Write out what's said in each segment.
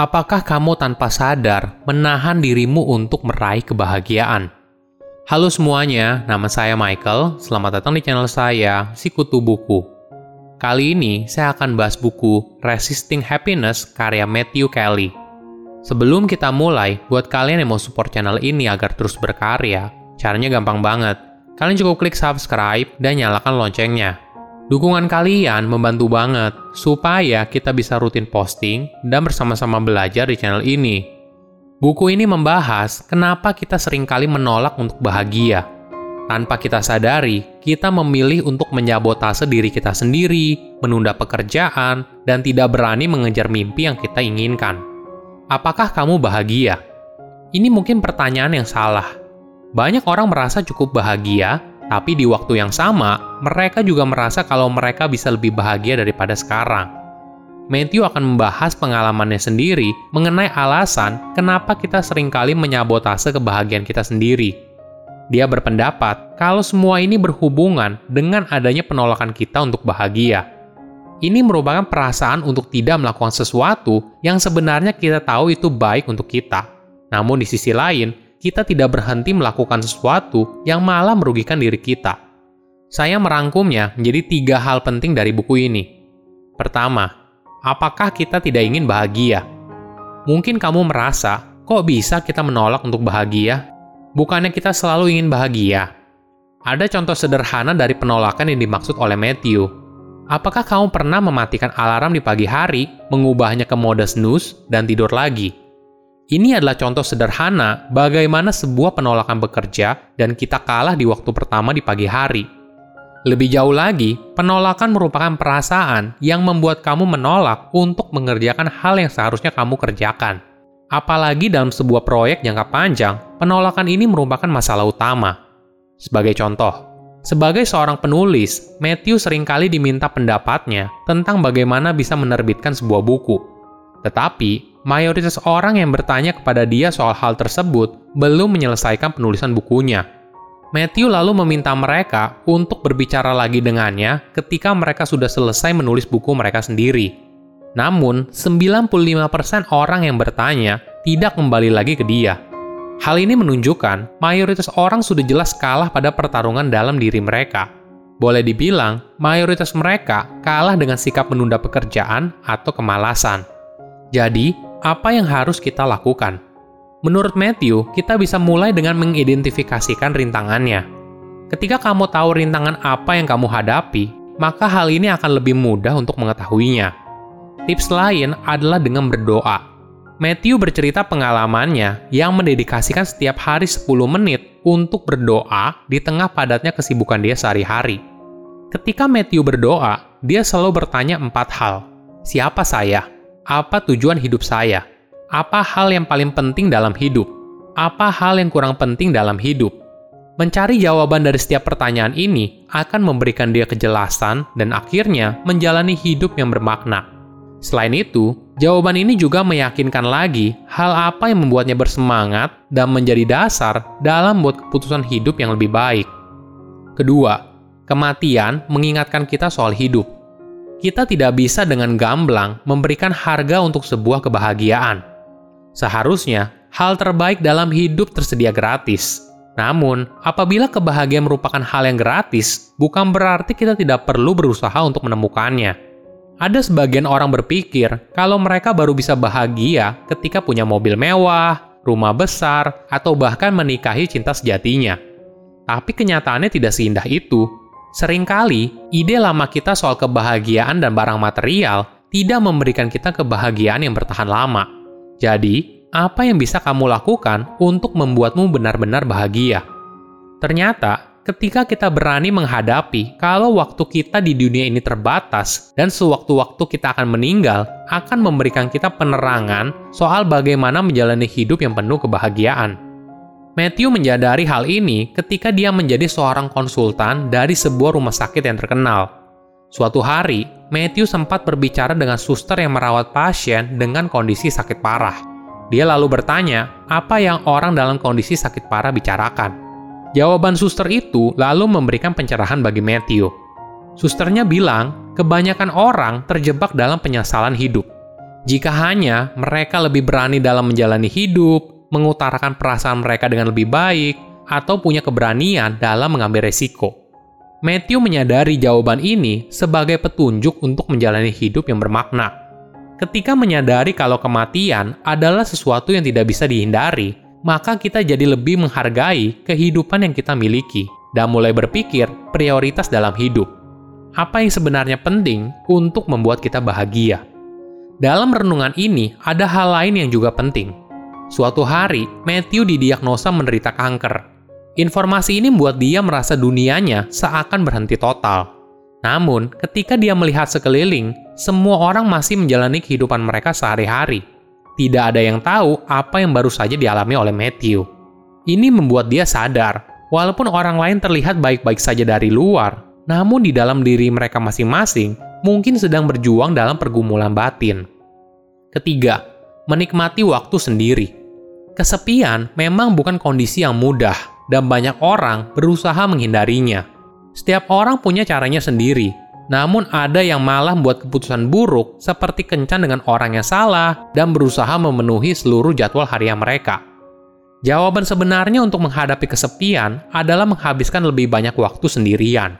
apakah kamu tanpa sadar menahan dirimu untuk meraih kebahagiaan? Halo semuanya, nama saya Michael. Selamat datang di channel saya, Sikutu Buku. Kali ini saya akan bahas buku Resisting Happiness karya Matthew Kelly. Sebelum kita mulai, buat kalian yang mau support channel ini agar terus berkarya, caranya gampang banget. Kalian cukup klik subscribe dan nyalakan loncengnya. Dukungan kalian membantu banget supaya kita bisa rutin posting dan bersama-sama belajar di channel ini. Buku ini membahas kenapa kita sering kali menolak untuk bahagia. Tanpa kita sadari, kita memilih untuk menyabotase diri kita sendiri, menunda pekerjaan, dan tidak berani mengejar mimpi yang kita inginkan. Apakah kamu bahagia? Ini mungkin pertanyaan yang salah. Banyak orang merasa cukup bahagia tapi di waktu yang sama, mereka juga merasa kalau mereka bisa lebih bahagia daripada sekarang. Matthew akan membahas pengalamannya sendiri mengenai alasan kenapa kita sering kali menyabotase kebahagiaan kita sendiri. Dia berpendapat kalau semua ini berhubungan dengan adanya penolakan kita untuk bahagia. Ini merupakan perasaan untuk tidak melakukan sesuatu yang sebenarnya kita tahu itu baik untuk kita. Namun di sisi lain, kita tidak berhenti melakukan sesuatu yang malah merugikan diri kita. Saya merangkumnya menjadi tiga hal penting dari buku ini. Pertama, apakah kita tidak ingin bahagia? Mungkin kamu merasa, kok bisa kita menolak untuk bahagia? Bukannya kita selalu ingin bahagia? Ada contoh sederhana dari penolakan yang dimaksud oleh Matthew. Apakah kamu pernah mematikan alarm di pagi hari, mengubahnya ke mode snooze, dan tidur lagi? Ini adalah contoh sederhana bagaimana sebuah penolakan bekerja dan kita kalah di waktu pertama di pagi hari. Lebih jauh lagi, penolakan merupakan perasaan yang membuat kamu menolak untuk mengerjakan hal yang seharusnya kamu kerjakan. Apalagi dalam sebuah proyek jangka panjang, penolakan ini merupakan masalah utama. Sebagai contoh, sebagai seorang penulis, Matthew sering kali diminta pendapatnya tentang bagaimana bisa menerbitkan sebuah buku. Tetapi, mayoritas orang yang bertanya kepada dia soal hal tersebut belum menyelesaikan penulisan bukunya. Matthew lalu meminta mereka untuk berbicara lagi dengannya ketika mereka sudah selesai menulis buku mereka sendiri. Namun, 95% orang yang bertanya tidak kembali lagi ke dia. Hal ini menunjukkan mayoritas orang sudah jelas kalah pada pertarungan dalam diri mereka. Boleh dibilang, mayoritas mereka kalah dengan sikap menunda pekerjaan atau kemalasan. Jadi, apa yang harus kita lakukan? Menurut Matthew, kita bisa mulai dengan mengidentifikasikan rintangannya. Ketika kamu tahu rintangan apa yang kamu hadapi, maka hal ini akan lebih mudah untuk mengetahuinya. Tips lain adalah dengan berdoa. Matthew bercerita pengalamannya yang mendedikasikan setiap hari 10 menit untuk berdoa di tengah padatnya kesibukan dia sehari-hari. Ketika Matthew berdoa, dia selalu bertanya empat hal. Siapa saya? Apa tujuan hidup saya? Apa hal yang paling penting dalam hidup? Apa hal yang kurang penting dalam hidup? Mencari jawaban dari setiap pertanyaan ini akan memberikan dia kejelasan dan akhirnya menjalani hidup yang bermakna. Selain itu, jawaban ini juga meyakinkan lagi hal apa yang membuatnya bersemangat dan menjadi dasar dalam membuat keputusan hidup yang lebih baik. Kedua, kematian mengingatkan kita soal hidup kita tidak bisa dengan gamblang memberikan harga untuk sebuah kebahagiaan. Seharusnya, hal terbaik dalam hidup tersedia gratis. Namun, apabila kebahagiaan merupakan hal yang gratis, bukan berarti kita tidak perlu berusaha untuk menemukannya. Ada sebagian orang berpikir kalau mereka baru bisa bahagia ketika punya mobil mewah, rumah besar, atau bahkan menikahi cinta sejatinya. Tapi kenyataannya tidak seindah itu. Seringkali, ide lama kita soal kebahagiaan dan barang material tidak memberikan kita kebahagiaan yang bertahan lama. Jadi, apa yang bisa kamu lakukan untuk membuatmu benar-benar bahagia? Ternyata, ketika kita berani menghadapi kalau waktu kita di dunia ini terbatas dan sewaktu-waktu kita akan meninggal, akan memberikan kita penerangan soal bagaimana menjalani hidup yang penuh kebahagiaan. Matthew menyadari hal ini ketika dia menjadi seorang konsultan dari sebuah rumah sakit yang terkenal. Suatu hari, Matthew sempat berbicara dengan suster yang merawat pasien dengan kondisi sakit parah. Dia lalu bertanya, apa yang orang dalam kondisi sakit parah bicarakan. Jawaban suster itu lalu memberikan pencerahan bagi Matthew. Susternya bilang, kebanyakan orang terjebak dalam penyesalan hidup. Jika hanya mereka lebih berani dalam menjalani hidup, mengutarakan perasaan mereka dengan lebih baik, atau punya keberanian dalam mengambil resiko. Matthew menyadari jawaban ini sebagai petunjuk untuk menjalani hidup yang bermakna. Ketika menyadari kalau kematian adalah sesuatu yang tidak bisa dihindari, maka kita jadi lebih menghargai kehidupan yang kita miliki dan mulai berpikir prioritas dalam hidup. Apa yang sebenarnya penting untuk membuat kita bahagia? Dalam renungan ini, ada hal lain yang juga penting. Suatu hari, Matthew didiagnosa menderita kanker. Informasi ini membuat dia merasa dunianya seakan berhenti total. Namun, ketika dia melihat sekeliling, semua orang masih menjalani kehidupan mereka sehari-hari. Tidak ada yang tahu apa yang baru saja dialami oleh Matthew. Ini membuat dia sadar, walaupun orang lain terlihat baik-baik saja dari luar, namun di dalam diri mereka masing-masing mungkin sedang berjuang dalam pergumulan batin. Ketiga, menikmati waktu sendiri. Kesepian memang bukan kondisi yang mudah, dan banyak orang berusaha menghindarinya. Setiap orang punya caranya sendiri, namun ada yang malah membuat keputusan buruk seperti kencan dengan orang yang salah dan berusaha memenuhi seluruh jadwal harian mereka. Jawaban sebenarnya untuk menghadapi kesepian adalah menghabiskan lebih banyak waktu sendirian.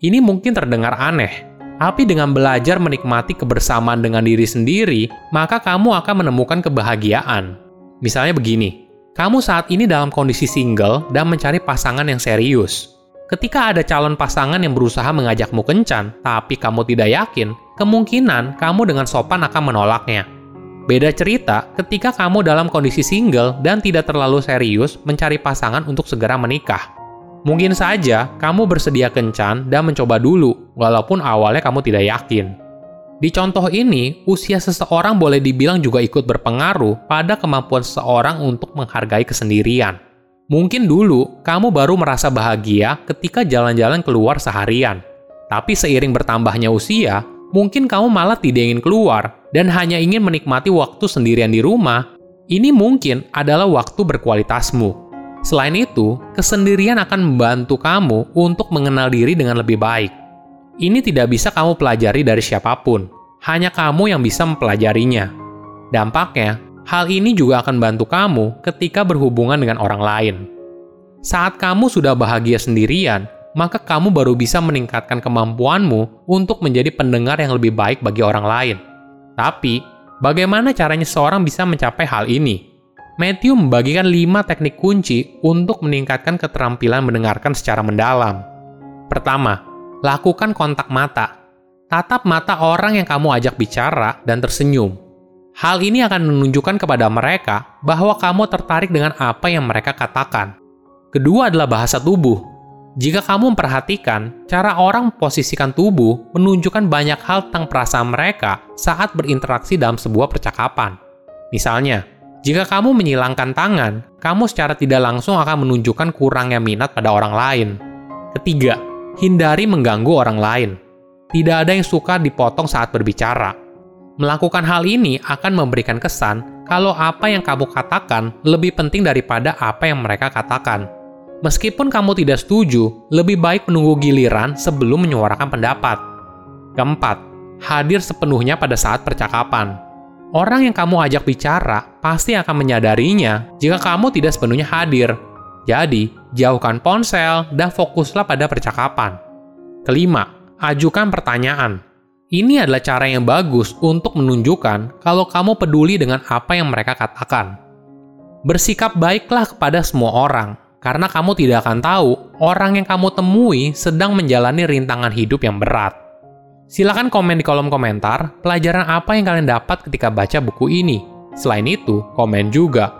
Ini mungkin terdengar aneh, tapi dengan belajar menikmati kebersamaan dengan diri sendiri, maka kamu akan menemukan kebahagiaan. Misalnya begini, kamu saat ini dalam kondisi single dan mencari pasangan yang serius. Ketika ada calon pasangan yang berusaha mengajakmu kencan, tapi kamu tidak yakin, kemungkinan kamu dengan sopan akan menolaknya. Beda cerita ketika kamu dalam kondisi single dan tidak terlalu serius mencari pasangan untuk segera menikah. Mungkin saja kamu bersedia kencan dan mencoba dulu, walaupun awalnya kamu tidak yakin. Di contoh ini, usia seseorang boleh dibilang juga ikut berpengaruh pada kemampuan seseorang untuk menghargai kesendirian. Mungkin dulu kamu baru merasa bahagia ketika jalan-jalan keluar seharian, tapi seiring bertambahnya usia, mungkin kamu malah tidak ingin keluar dan hanya ingin menikmati waktu sendirian di rumah. Ini mungkin adalah waktu berkualitasmu. Selain itu, kesendirian akan membantu kamu untuk mengenal diri dengan lebih baik. Ini tidak bisa kamu pelajari dari siapa pun, hanya kamu yang bisa mempelajarinya. Dampaknya, hal ini juga akan bantu kamu ketika berhubungan dengan orang lain. Saat kamu sudah bahagia sendirian, maka kamu baru bisa meningkatkan kemampuanmu untuk menjadi pendengar yang lebih baik bagi orang lain. Tapi, bagaimana caranya seorang bisa mencapai hal ini? Matthew membagikan lima teknik kunci untuk meningkatkan keterampilan mendengarkan secara mendalam. Pertama, lakukan kontak mata. Tatap mata orang yang kamu ajak bicara dan tersenyum. Hal ini akan menunjukkan kepada mereka bahwa kamu tertarik dengan apa yang mereka katakan. Kedua adalah bahasa tubuh. Jika kamu memperhatikan, cara orang memposisikan tubuh menunjukkan banyak hal tentang perasaan mereka saat berinteraksi dalam sebuah percakapan. Misalnya, jika kamu menyilangkan tangan, kamu secara tidak langsung akan menunjukkan kurangnya minat pada orang lain. Ketiga, hindari mengganggu orang lain. Tidak ada yang suka dipotong saat berbicara. Melakukan hal ini akan memberikan kesan kalau apa yang kamu katakan lebih penting daripada apa yang mereka katakan. Meskipun kamu tidak setuju, lebih baik menunggu giliran sebelum menyuarakan pendapat. Keempat, hadir sepenuhnya pada saat percakapan orang yang kamu ajak bicara pasti akan menyadarinya jika kamu tidak sepenuhnya hadir. Jadi, jauhkan ponsel dan fokuslah pada percakapan. Kelima, ajukan pertanyaan. Ini adalah cara yang bagus untuk menunjukkan kalau kamu peduli dengan apa yang mereka katakan. Bersikap baiklah kepada semua orang, karena kamu tidak akan tahu orang yang kamu temui sedang menjalani rintangan hidup yang berat. Silahkan komen di kolom komentar pelajaran apa yang kalian dapat ketika baca buku ini. Selain itu, komen juga